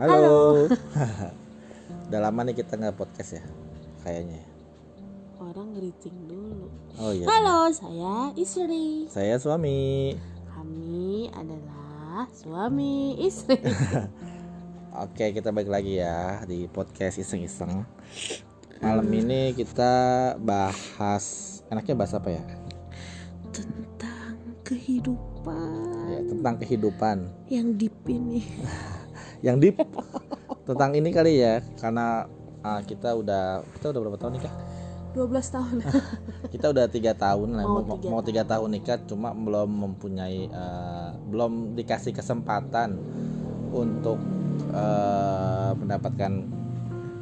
Halo. Udah lama nih kita nggak podcast ya, kayaknya. ya. Orang greeting dulu. Oh iya. Halo, saya istri. Saya suami. Kami adalah suami istri. Oke, kita balik lagi ya di podcast iseng-iseng. Malam ini kita bahas enaknya bahas apa ya? Tentang kehidupan Ya, tentang kehidupan. yang deep ini. Yang deep tentang ini kali ya, karena ah, kita udah kita udah berapa tahun nikah? 12 tahun. Kita udah tiga tahun lah, Oh, mau, tiga mau tiga tahun nikah, cuma belum mempunyai, eh, belum dikasih kesempatan untuk eh, mendapatkan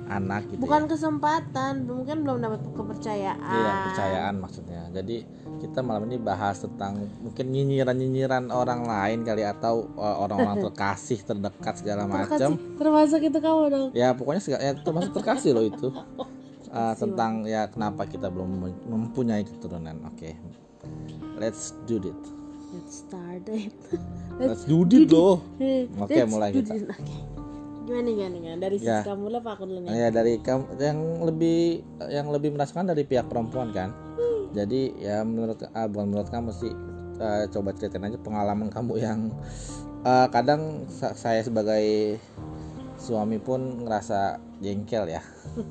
anak gitu. Bukan ya. kesempatan, mungkin belum dapat kepercayaan. Iya, kepercayaan maksudnya. Jadi kita malam ini bahas tentang mungkin nyinyiran-nyinyiran orang lain kali atau eh, orang-orang terkasih, terdekat segala macam. Termasuk itu kamu dong. Ya pokoknya segala, ya, termasuk terkasih loh itu. Eh, tentang ya kenapa kita belum mem- mempunyai keturunan. Oke. Let's do it. Let's start it. Let's do it loh. Oke, Let's mulai kita. it. Oke. Gimana gimana gimana? Dari sisi Ya. kamu lah apa aku dulu nih? Ya dari kamu yang lebih yang lebih merasakan dari pihak perempuan kan. Jadi ya menurut ah, bukan menurut kamu sih eh, coba ceritain aja pengalaman kamu yang eh, kadang sa- saya sebagai suami pun ngerasa jengkel ya.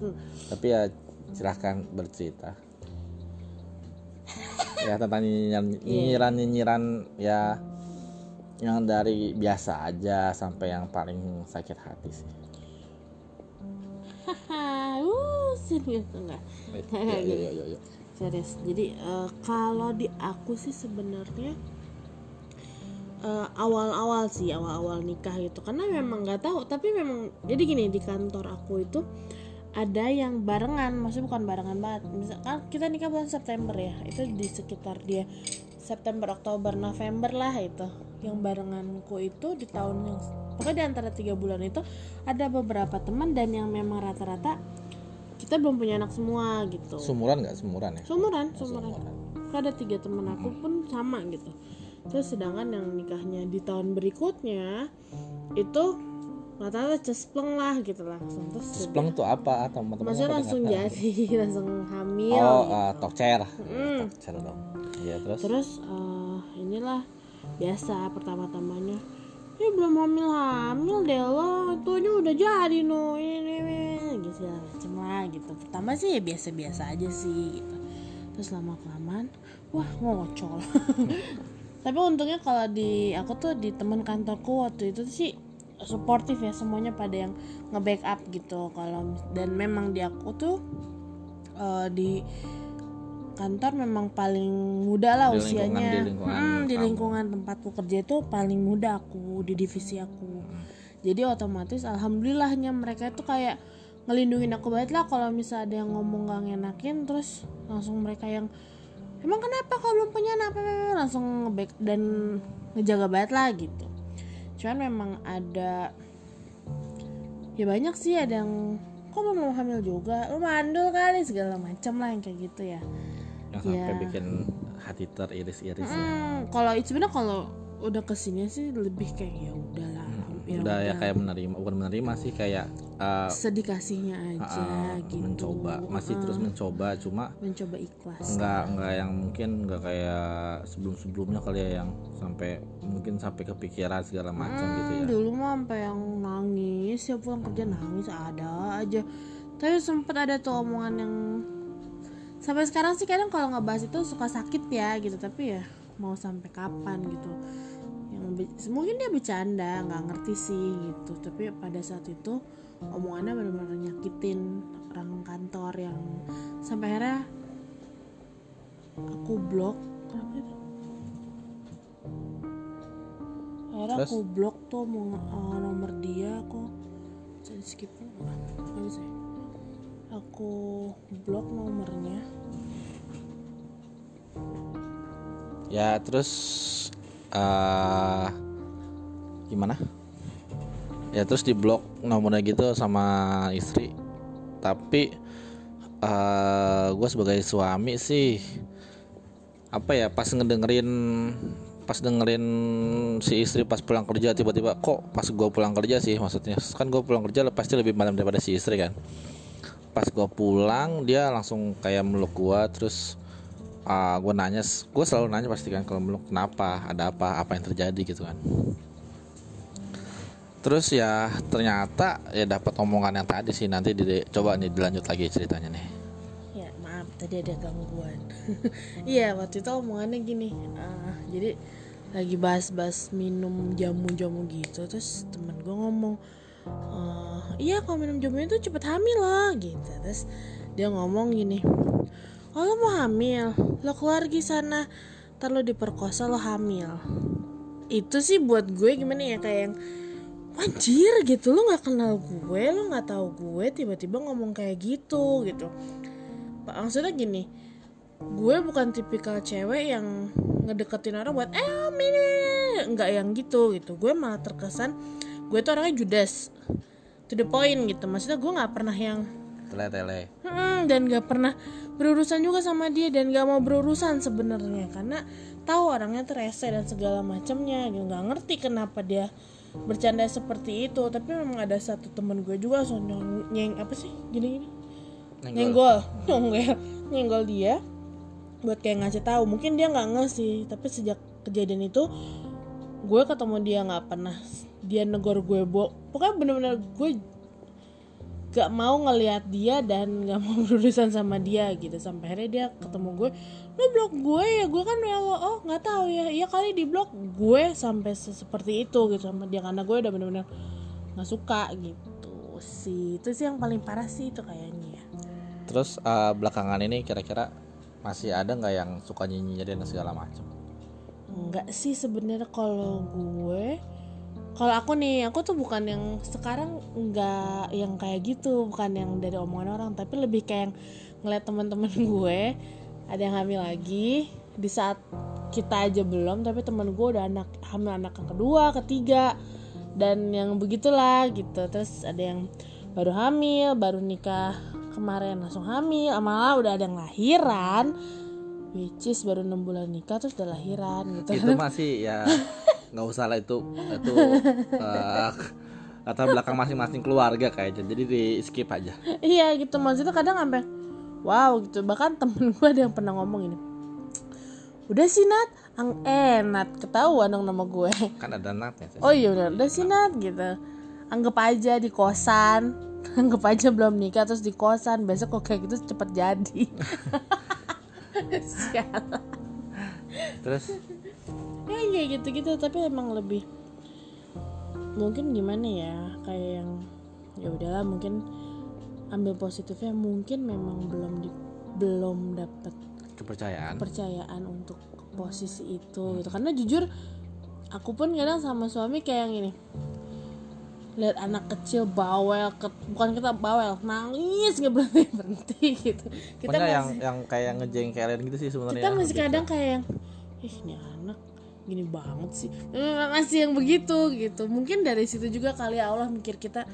Tapi ya silahkan bercerita. ya tentang nyinyiran nyinyiran nyinyiran ya yang dari biasa aja sampai yang paling sakit hati sih. Uh, serius enggak? Yuk, yuk, yuk, yuk. Serius. Jadi eh, kalau di aku sih sebenarnya eh, awal-awal sih awal-awal nikah gitu karena memang nggak tahu tapi memang jadi gini di kantor aku itu ada yang barengan. Maksudnya bukan barengan banget. Misalkan kita nikah bulan September ya itu di sekitar dia September Oktober November lah itu. Yang barenganku itu di tahun yang pokoknya di antara tiga bulan itu ada beberapa teman dan yang memang rata-rata kita belum punya anak semua gitu Sumuran nggak sumuran ya? Sumuran, sumuran. Ada tiga temen aku pun sama gitu. Terus sedangkan yang nikahnya di tahun berikutnya itu rata-rata cespleng lah gitu langsung. Terus Spleng tuh apa atau teman-teman maksudnya pada langsung jadi langsung hamil. Oh, gitu. uh, tokcer. Mm. Tokcer dong. Iya, terus. Terus eh, inilah biasa pertama-tamanya. Ya belum hamil-hamil deh lo, tuanya udah jadi no gitu. Pertama sih ya biasa-biasa aja sih gitu. Terus lama kelamaan, wah ngocol. Tapi untungnya kalau di aku tuh di teman kantorku waktu itu sih suportif ya semuanya pada yang nge-backup gitu. Kalau dan memang di aku tuh eh, di kantor memang paling muda lah Di lingkungan- usianya di lingkungan Hmm, di lingkungan tempatku kerja itu paling muda aku di divisi aku jadi otomatis alhamdulillahnya mereka itu kayak ngelindungin aku banget lah kalau misalnya ada yang ngomong gak ngenakin terus langsung mereka yang emang kenapa kau belum punya anak? Langsung ngeback dan ngejaga banget lah gitu. Cuman memang ada ya banyak sih ada yang kok belum mau hamil juga? Lu mandul kali segala macam lah yang kayak gitu ya. Yang sampai Iya. bikin hati teriris-iris ya. Hmm, kalau itu sebenarnya kalau udah ke sini sih lebih kayak ya udahlah ya Udah ya kayak menerima, bukan menerima sih kayak uh, sedih kasihnya aja uh, gitu. mencoba, masih terus mencoba, cuma mencoba ikhlas. nggak nggak yang mungkin nggak kayak sebelum-sebelumnya kali ya yang sampai mungkin sampai kepikiran segala macam gitu ya. Hmm, dulu mah sampai yang nangis ya pulang kerja nangis ada aja. Tapi sempet ada tuh omongan yang sampai sekarang sih kadang kalau ngebahas itu suka sakit ya gitu tapi ya mau sampai kapan gitu yang mungkin dia bercanda nggak ngerti sih gitu. Tapi pada saat itu omongannya benar-benar nyakitin orang kantor yang sampai akhirnya aku blok. Kenapa itu? Akhirnya Terus? aku blok tuh mau uh, nomor dia aku saya skip. Nggak Nggak bisa aku blok nomornya. Ya terus uh, gimana? Ya terus di blok nomornya gitu sama istri. Tapi uh, gue sebagai suami sih apa ya pas ngedengerin pas dengerin si istri pas pulang kerja tiba-tiba kok pas gue pulang kerja sih maksudnya kan gue pulang kerja pasti lebih malam daripada si istri kan pas gue pulang dia langsung kayak meluk gue terus uh, gue nanya gue selalu nanya pasti kan kalau meluk kenapa? Ada apa? Apa yang terjadi? Gitu kan. Terus ya ternyata ya dapat omongan yang tadi sih nanti di, coba nih dilanjut lagi ceritanya nih. Ya maaf tadi ada gangguan. Iya waktu itu omongannya gini uh, jadi lagi bahas-bahas minum jamu-jamu gitu terus temen gue ngomong uh, iya kalau minum jamu itu cepet hamil lah gitu. Terus dia ngomong gini oh lo mau hamil? Lo keluar di sana. Ntar lo diperkosa lo hamil. Itu sih buat gue gimana ya kayak yang anjir gitu. Lo nggak kenal gue lo nggak tahu gue tiba-tiba ngomong kayak gitu gitu. Maksudnya gini gue bukan tipikal cewek yang ngedeketin orang buat eh ini nggak yang gitu gitu. Gue malah terkesan gue tuh orangnya judes. To the point gitu. Maksudnya gue nggak pernah yang tele-tele. Hmm, dan nggak pernah berurusan juga sama dia dan gak mau berurusan sebenarnya. Karena tahu orangnya terese dan segala macamnya. Gitu nggak ngerti kenapa dia bercanda seperti itu. Tapi memang ada satu temen gue juga so nyeng apa sih? Gini gini nyenggol. Nyenggol. Nyenggol dia buat kayak ngasih tahu. Mungkin dia nggak ngasih tapi sejak kejadian itu gue ketemu dia nggak pernah. Dia negor gue bo pokoknya bener-bener gue gak mau ngelihat dia dan gak mau berurusan sama dia gitu. Sampai akhirnya dia ketemu gue lo blok gue ya? Gue kan ya oh nggak tahu ya. Iya kali di blok gue sampai seperti itu gitu sama dia karena gue udah bener-bener nggak suka gitu sih. Itu sih yang paling parah sih itu kayaknya ya. Terus uh, belakangan ini kira-kira masih ada nggak yang suka nyanyi dan segala macam Enggak sih sebenarnya kalau gue kalau aku nih aku tuh bukan yang sekarang nggak yang kayak gitu bukan yang dari omongan orang tapi lebih kayak ngeliat teman-teman gue ada yang hamil lagi di saat kita aja belum tapi teman gue udah anak hamil anak yang kedua ketiga dan yang begitulah gitu. Terus ada yang baru hamil baru nikah kemarin langsung hamil malah udah ada yang lahiran which is baru enam bulan nikah terus udah lahiran gitu itu masih ya nggak usah lah itu itu uh, latar belakang masing-masing keluarga kayaknya. Jadi di skip aja. Iya gitu. Maksudnya kadang sampai wow gitu. Bahkan temen gue ada yang pernah ngomong ini udah sih Nat. Ang eh Nat ketahuan dong nama gue. Kan ada Nat ya oh iya udah udah sih Nat gitu. Anggap aja di kosan. Anggap aja belum nikah terus di kosan. Besok kok kayak gitu cepet jadi terus? Ya kayak gitu gitu tapi emang lebih mungkin gimana ya kayak yang ya udahlah mungkin ambil positifnya mungkin memang belum di belum dapat kepercayaan. kepercayaan untuk posisi itu gitu. Karena jujur aku pun kadang sama suami kayak yang ini lihat anak kecil bawel ke, bukan kita bawel nangis nggak berhenti berhenti gitu. Kita masih, yang yang kayak ngejengkelin gitu sih sebenarnya kita masih kadang kayak yang ih ini anak gini banget sih. Masih yang begitu gitu. Mungkin dari situ juga kali ya Allah mikir kita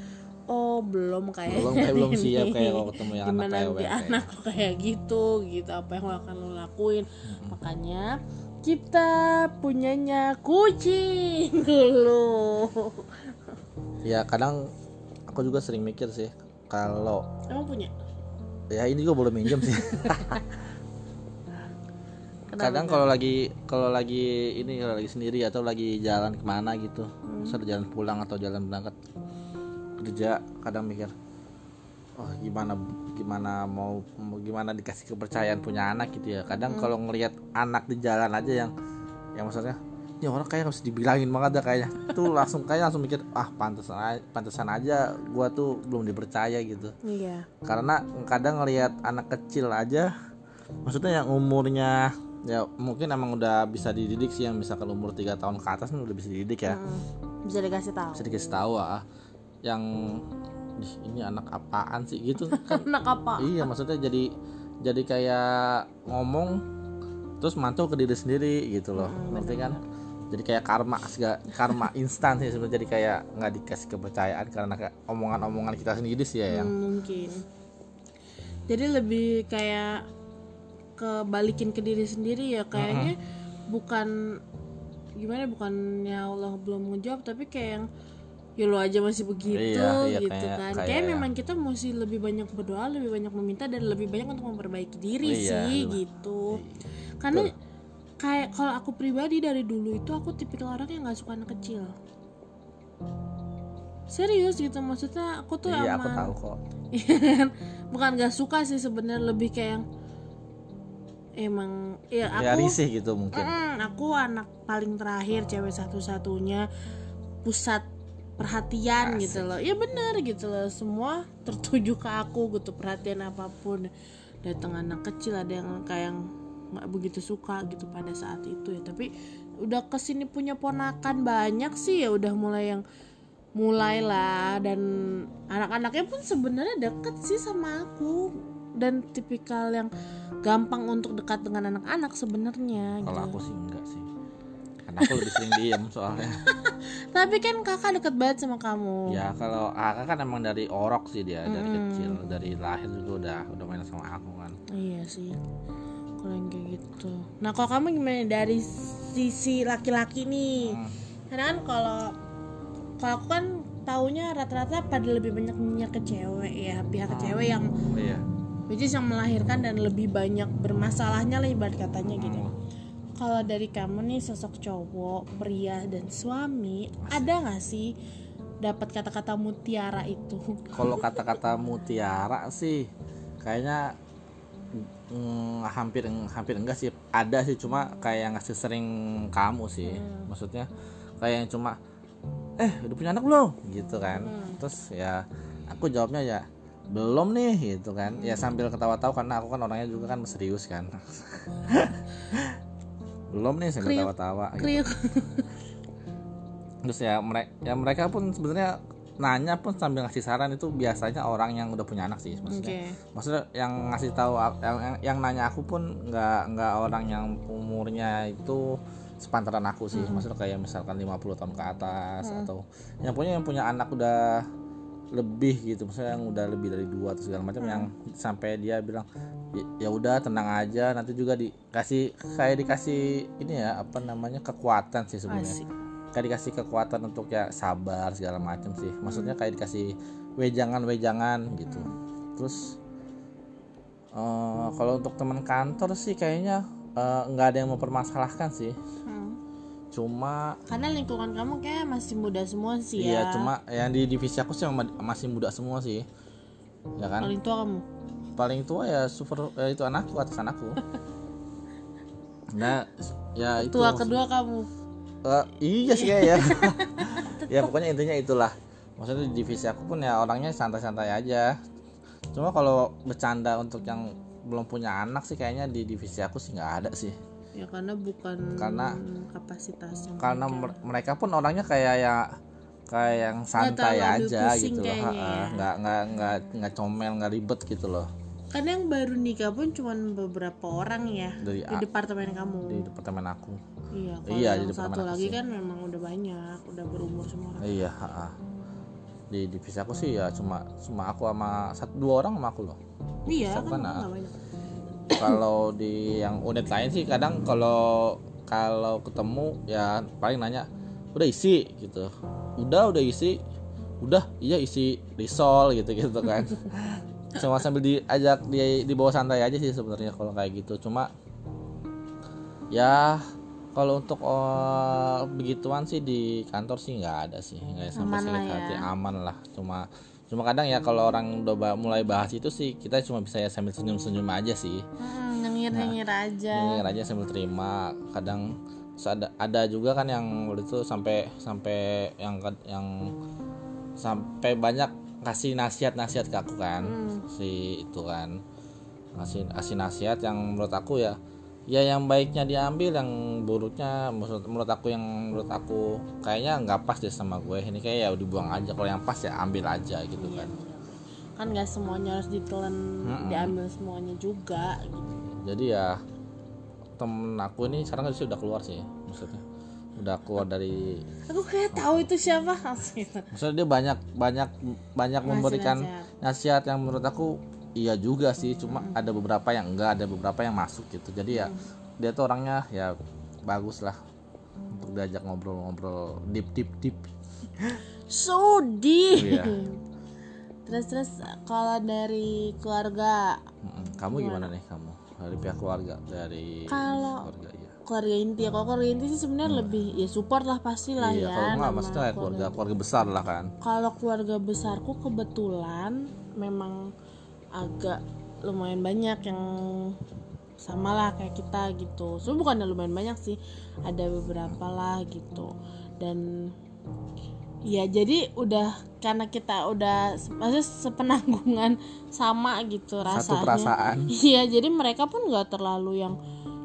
oh belum kayak belum kayak belum siap kayak kalau ketemu yang Gimana anak kayak anak lo kayak gitu gitu. Apa yang akan lo lakuin. Hmm. makanya kita punyanya kucing dulu ya kadang aku juga sering mikir sih kalau emang punya ya ini juga boleh minjem sih kadang kalau lagi kalau lagi ini kalau lagi sendiri atau lagi jalan ke mana gitu hmm. misalnya jalan pulang atau jalan berangkat kerja kadang mikir oh gimana gimana mau, mau gimana dikasih kepercayaan punya anak gitu ya kadang hmm. kalau ngelihat anak di jalan aja yang yang maksudnya ini orang kayak harus dibilangin banget dah kayaknya. Tuh langsung kayak langsung mikir ah pantesan aja, pantesan aja gua tuh belum dipercaya gitu. Iya. Karena kadang ngelihat anak kecil aja maksudnya yang umurnya ya mungkin emang udah bisa dididik sih yang misalkan umur 3 tahun ke atas kan udah bisa dididik ya. Hmm, bisa dikasih tahu. Bisa dikasih tahu ah. Yang ini anak apaan sih? gitu. Kan anak apa? Iya maksudnya jadi jadi kayak ngomong terus mantul ke diri sendiri gitu loh. Hmm, ngerti kan jadi kayak karma karma instan sih sebenarnya. Jadi kayak nggak dikasih kepercayaan karena omongan-omongan kita sendiri sih ya yang hmm, mungkin. Jadi lebih kayak kebalikin ke diri sendiri ya kayaknya mm -hmm. bukan gimana bukannya Allah belum ngejawab tapi kayak yang ya lo aja masih begitu Iya, iya, gitu kayak- kan. kayak kayak yang- memang kita mesti lebih banyak berdoa lebih banyak meminta dan lebih banyak untuk memperbaiki diri Iya, sih iya. gitu. Karena kayak kalau aku pribadi dari dulu itu aku tipikal orang yang nggak suka anak kecil. Serius gitu maksudnya aku tuh iya aku emang tahu kok. bukan gak suka sih sebenarnya lebih kayak yang emang ya ya aku risih gitu mungkin. Mm, aku anak paling terakhir cewek satu-satunya pusat perhatian gitu loh. Ya benar gitu loh semua tertuju ke aku gitu perhatian apa pun. Datang anak kecil ada yang kayak yang begitu suka gitu pada saat itu ya. Tapi udah ke sini punya ponakan banyak sih ya udah mulai yang mulailah. Dan anak-anaknya pun sebenarnya deket sih sama aku. Dan tipikal yang gampang untuk dekat dengan anak-anak sebenarnya kalau gitu. aku sih enggak sih. Karena aku lebih sering diem soalnya. Tapi kan kakak deket banget sama kamu. ya kalau kakak kan emang dari orok sih dia dari kecil dari lahir juga udah udah main sama aku kan. Iya sih. Kalau yang kayak gitu. Nah kalau kamu gimana dari sisi laki-laki nih? Hmm. Karena kan kalau kalau aku kan taunya rata-rata pada lebih banyak minyak ke cewek ya pihak ke cewek yang iya which is yang melahirkan dan lebih banyak bermasalahnya lah ibarat katanya gitu. Hmm. Kalau dari kamu nih sosok cowok, pria dan suami, ada nggak sih dapat kata-kata mutiara itu? kalau kata-kata mutiara sih kayaknya mm, hampir hampir enggak sih. Ada sih cuma kayak yang ngasih sering kamu sih. Maksudnya kayak yang cuma eh udah punya anak belum? Gitu kan. Terus ya aku jawabnya ya belum nih gitu kan. Ya sambil ketawa-tawa karena aku kan orangnya juga kan serius kan. Belum nih sambil ketawa-tawa gitu. Terus ya mereka ya mereka pun sebenarnya nanya pun sambil ngasih saran itu biasanya orang yang udah punya anak sih maksudnya. Maksudnya yang ngasih tahu yang, yang yang nanya aku pun nggak nggak orang yang umurnya itu sepantaran aku sih. Maksudnya kayak misalkan 50 tahun ke atas atau yang punya yang punya anak udah lebih gitu. Maksudnya yang udah lebih dari dua atau segala macam yang sampai dia bilang "Ya- ya udah tenang aja. Nanti juga dikasih kayak dikasih ini ya apa namanya kekuatan sih sebenarnya. Kayak dikasih kekuatan untuk ya sabar segala macam sih maksudnya kayak dikasih wejangan-wejangan gitu terus eh, kalau untuk teman kantor sih kayaknya eh, nggak ada yang mempermasalahkan sih Hmm. cuma Karena lingkungan kamu kayak masih muda semua sih iya ya. cuma yang di divisi aku sih ma- masih muda semua sih ya kan Paling tua kamu. paling tua ya super ya itu anakku atas anakku nah ya itu Tua kedua kamu. Eh, iya sih ya. ya pokoknya intinya itulah. Maksudnya di divisi aku pun ya orangnya santai-santai aja. Cuma kalau bercanda untuk yang belum punya anak sih kayaknya di divisi aku sih nggak ada sih. Ya karena bukan Karena- kapasitasnya. Karena mer- mereka pun orangnya kayak ya kayak yang santai aja gitu loh. ya. Nggak nggak nggak nggak comel nggak ribet gitu loh Karena yang baru nikah pun cuma beberapa orang ya dari di departemen kamu. di departemen aku. Iya, kalau Iya, di departemen satu aku lagi sih. kan memang udah banyak, udah berumur semua orang. Iya. ha-ha. Di divisi aku sih ya cuma cuma aku sama satu dua orang sama aku loh. Iya, Siapa kan banyak. kalau di yang unit lain sih kadang kalau kalau ketemu ya paling nanya udah isi gitu udah udah isi udah iya isi risol gitu gitu kan cuma sambil diajak di di bawah santai aja sih sebenarnya kalau kayak gitu. Cuma ya kalau untuk eh, begituan sih di kantor sih nggak ada sih. Nggak sampai sakit hati ya. aman lah. Cuma cuma kadang ya kalau orang udah ba- mulai bahas itu sih kita cuma bisa ya sambil senyum senyum aja sih. Hmm, nyengir-nyengir aja. Nyengir aja sambil terima. Kadang ada ada juga kan yang waktu itu sampai sampai yang yang sampai banyak kasih nasihat nasihat ke aku kan. Si itu kan. Ngasih kasih nasihat yang menurut aku ya ya yang baiknya diambil yang buruknya menurut menurut aku yang menurut aku kayaknya nggak pas deh sama gue. Ini kayak ya dibuang aja. Kalau yang pas ya ambil aja gitu kan. Kan nggak semuanya harus ditelan, diambil semuanya juga. Gitu. jadi ya temen aku ini sekarang sih udah keluar sih maksudnya udah keluar dari Aku kayak tahu itu siapa. maksudnya dia banyak banyak banyak memberikan nasihat. nasihat yang menurut aku iya juga sih. Cuma ada beberapa yang enggak ada beberapa yang masuk gitu. Jadi ya dia tuh orangnya ya bagus lah untuk diajak ngobrol-ngobrol deep deep deep. So deep. Iya. terus terus kalau dari keluarga? Kamu gimana? nih kamu? Dari pihak keluarga dari Kalau- keluarga iya keluarga inti. Ya kalau keluarga inti sih sebenarnya lebih ya support lah pasti lah iya ya kalau nggak maksudnya ya keluarga keluarga. besar lah kan. Kalau keluarga besarku kebetulan memang agak lumayan banyak yang sama lah kayak kita gitu. So bukannya lumayan banyak sih ada beberapa lah gitu. Dan ya jadi udah karena kita udah maksudnya sepenanggungan sama gitu rasanya. satu perasaan. Iya, jadi mereka pun nggak terlalu yang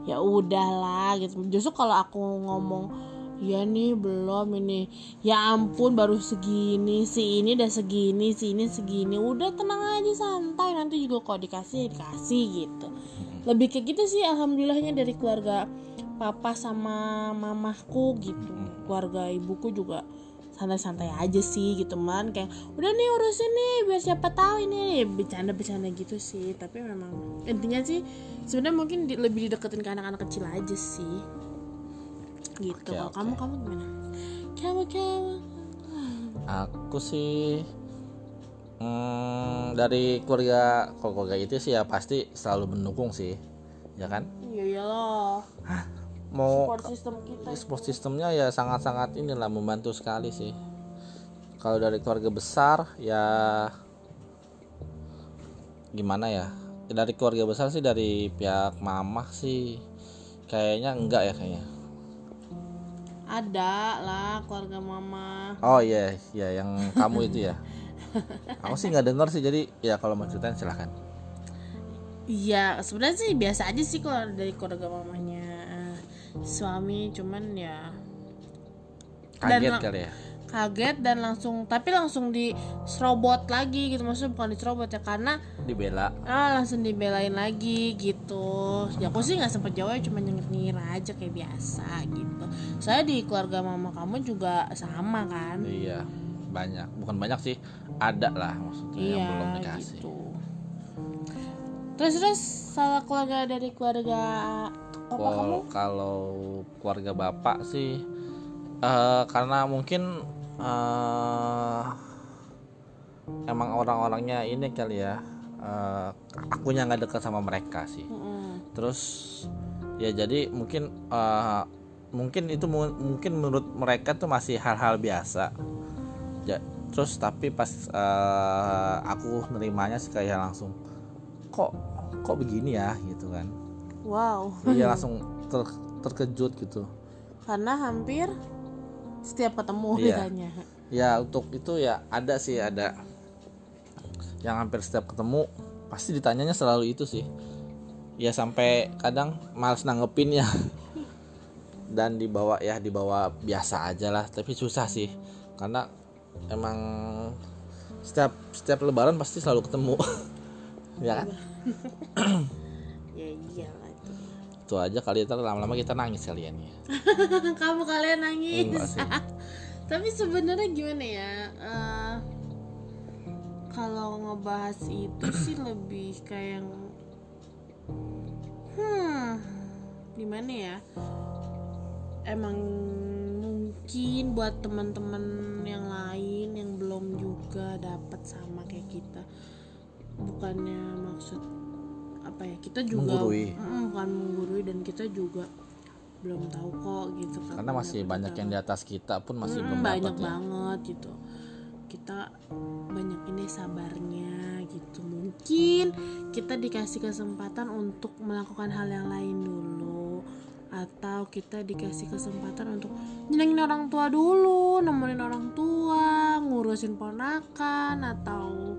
ya udahlah gitu. Justru kalau aku ngomong ya nih belum ini. Ya ampun baru segini si ini udah segini si ini segini. Udah tenang aja santai. Nanti juga kalau dikasih ya dikasih gitu. Lebih kayak gitu sih alhamdulillahnya dari keluarga papa sama mamahku gitu. Keluarga ibuku juga santai-santai aja sih gitu man kayak udah nih urusin nih biar siapa tahu ini. Bercanda-bercanda gitu sih tapi memang intinya sih sebenarnya mungkin di- lebih dideketin ke anak-anak kecil aja sih. Gitu. Oke, kalau oke. kamu kamu gimana? Kamu kamu. Aku sih hmm, dari keluarga kalau keluarga itu sih ya pasti selalu mendukung sih ya kan? Iya iyalah mau support system kita support sistemnya ya sangat-sangat inilah membantu sekali sih. Kalau dari keluarga besar ya gimana ya? Dari keluarga besar sih dari pihak mamah sih kayaknya enggak ya kayaknya. Ada lah keluarga mama oh iya iya yang kamu itu ya? Aku sih nggak dengar sih jadi ya kalau mau ceritain silahkan. Iya, sebenarnya sih biasa aja sih kalau dari keluarga mamanya suami, cuman ya Dan kaget lang- kali ya kaget dan langsung, tapi langsung diserobot lagi gitu, maksudnya bukan diserobot ya karena dibela ah langsung dibelain lagi gitu. Ya aku sih nggak sempet jawab, cuma nyengir nyengir aja kayak biasa gitu. Saya di keluarga mama kamu juga sama kan? iya banyak bukan banyak sih ada lah maksudnya yang Iya belum dikasih gitu. Terus terus salah keluarga dari keluarga? Kalau kalau keluarga bapak sih eh karena mungkin eh emang orang-orangnya ini kali ya eh akunya nggak dekat sama mereka sih. Mm-mm. terus ya jadi mungkin eh mungkin itu mu- mungkin menurut mereka tuh masih hal-hal biasa. Ya terus tapi pas eh, aku nerimanya sih kayak langsung kok kok begini ya? Gitu kan Wow. Iya langsung ter- terkejut gitu. Karena hampir setiap ketemu Iya. Ya untuk itu ya ada sih ada yang hampir setiap ketemu pasti ditanyanya selalu itu sih. Ya sampai kadang males nanggepinnya. Dan dibawa ya dibawa biasa aja lah, tapi susah sih. Karena emang setiap setiap lebaran pasti selalu ketemu. ya kan? Ya iyalah itu. Itu aja kali itu lama-lama kita nangis kalian ya. Kamu kalian nangis. Enggak sih. Tapi sebenarnya gimana ya? eh, kalau ngebahas itu sih lebih kayak yang hmm gimana ya? Emang mungkin buat teman-teman yang lain yang belum juga dapat sama kayak kita bukannya maksud apa ya kita juga Menggurui. Mm, bukan menggurui dan kita juga belum tahu kok gitu kapan Karena masih banyak yang di atas kita pun masih Mm, belum banyak ya. banget gitu kita banyak ini sabarnya gitu mungkin kita dikasih kesempatan untuk melakukan hal yang lain dulu atau kita dikasih kesempatan untuk nyenengin orang tua dulu nemenin orang tua ngurusin ponakan atau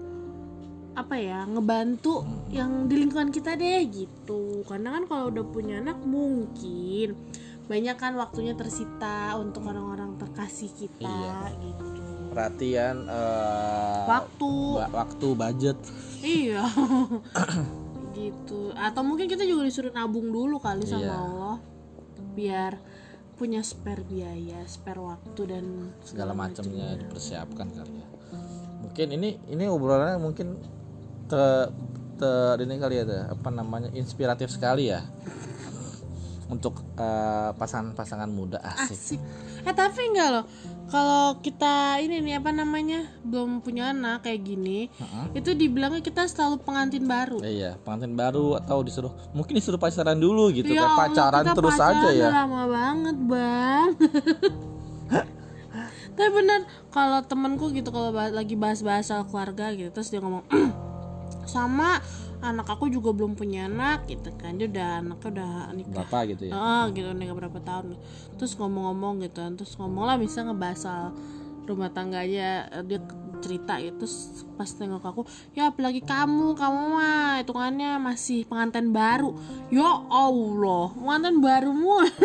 apa ya ngebantu yang di lingkungan kita deh gitu. Karena kan kalau udah punya anak mungkin banyak kan waktunya tersita untuk orang-orang terkasih kita Iya. gitu. Perhatian eh, waktu. ba- waktu budget. Iya. Gitu. Atau mungkin kita juga disuruh nabung dulu kali sama Iya. Allah. Biar punya spare biaya spare waktu dan segala macamnya. dipersiapkan kali ya. Mungkin ini ini obrolannya mungkin te, te ini kali ya te, apa namanya? Inspiratif sekali ya. Untuk eh, pasangan-pasangan muda asik. asik. Eh tapi enggak loh. Kalau kita ini nih apa namanya belum punya anak kayak gini Heeh. itu dibilangnya kita selalu pengantin baru. Eh, Iya, pengantin baru atau disuruh mungkin disuruh pacaran dulu gitu Ya kayak Allah, pacaran kita terus pacaran aja ya. lama banget bang. Tapi bener kalau temenku gitu kalau bah- lagi bahas-bahas soal keluarga gitu terus dia ngomong sama anak aku juga belum punya anak gitu kan. Dia udah anaknya udah nikah. Berapa gitu ya? Ah, gitu nikah berapa tahun. Terus ngomong-ngomong gitu terus ngomong lah bisa ngebahas soal rumah tangganya eh, dia cerita gitu terus pas nengok aku ya apalagi kamu kamu mah hitungannya masih pengantin baru. Ya Allah pengantin baru mulu.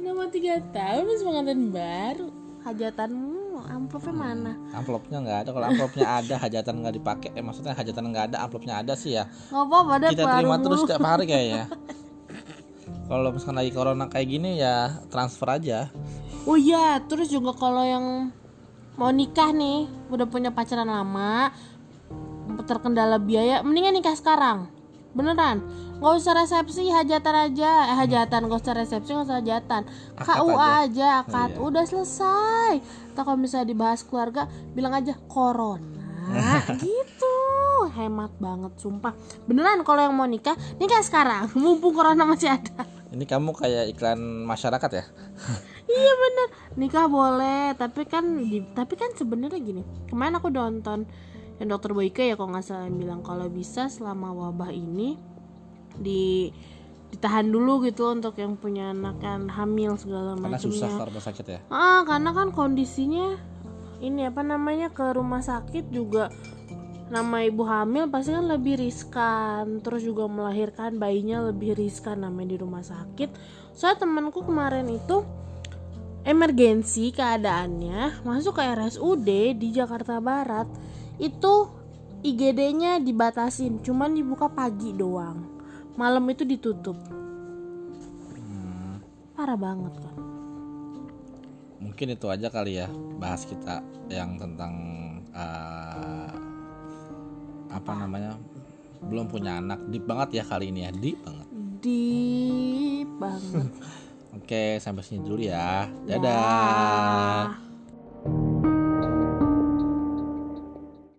Nama tiga tahun masih pengantin baru. Hajatanmu amplopnya mana Amplopnya nggak ada. Kalau amplopnya ada, hajatan nggak dipakai. Eh maksudnya hajatan nggak ada, amplopnya ada sih ya. nggak apa-apa deh Kita baru terima terus setiap hari kayaknya. Kalau misalkan lagi corona kayak gini ya transfer aja. Oh iya, terus juga kalau yang mau nikah nih, udah punya pacaran lama, terkendala biaya, mendingan nikah sekarang. Beneran. Nggak usah resepsi, hajatan aja. Eh, hajatan, nggak usah resepsi, nggak usah hajatan. Akad KUA aja. aja, akad. iya. Udah selesai. Atau kalau misalnya dibahas keluarga, bilang aja corona. gitu. Hemat banget, sumpah. Beneran kalau yang mau nikah, nikah sekarang. Mumpung corona masih ada. Ini kamu kayak iklan masyarakat ya? Iya bener nikah boleh tapi kan di- tapi kan sebenarnya gini kemarin aku nonton yang dokter Boyke ya kalau nggak salah bilang kalau bisa selama wabah ini di ditahan dulu gitu untuk yang punya anak kan hamil segala Karena susah macamnya. ke rumah sakit ya. ah karena kan kondisinya ini apa namanya ke rumah sakit juga nama ibu hamil pasti kan lebih riskan. Terus juga melahirkan bayinya lebih riskan namanya di rumah sakit. Soalnya temanku kemarin itu emergensi keadaannya masuk ke RSUD di Jakarta Barat itu IGD-nya dibatasin cuman dibuka pagi doang malam itu ditutup parah banget kan Mungkin itu aja kali ya bahas kita yang tentang eh, apa namanya belum punya anak deep banget ya kali ini ya deep banget. deep banget Oke sampai sini dulu ya. Dah. Dadah.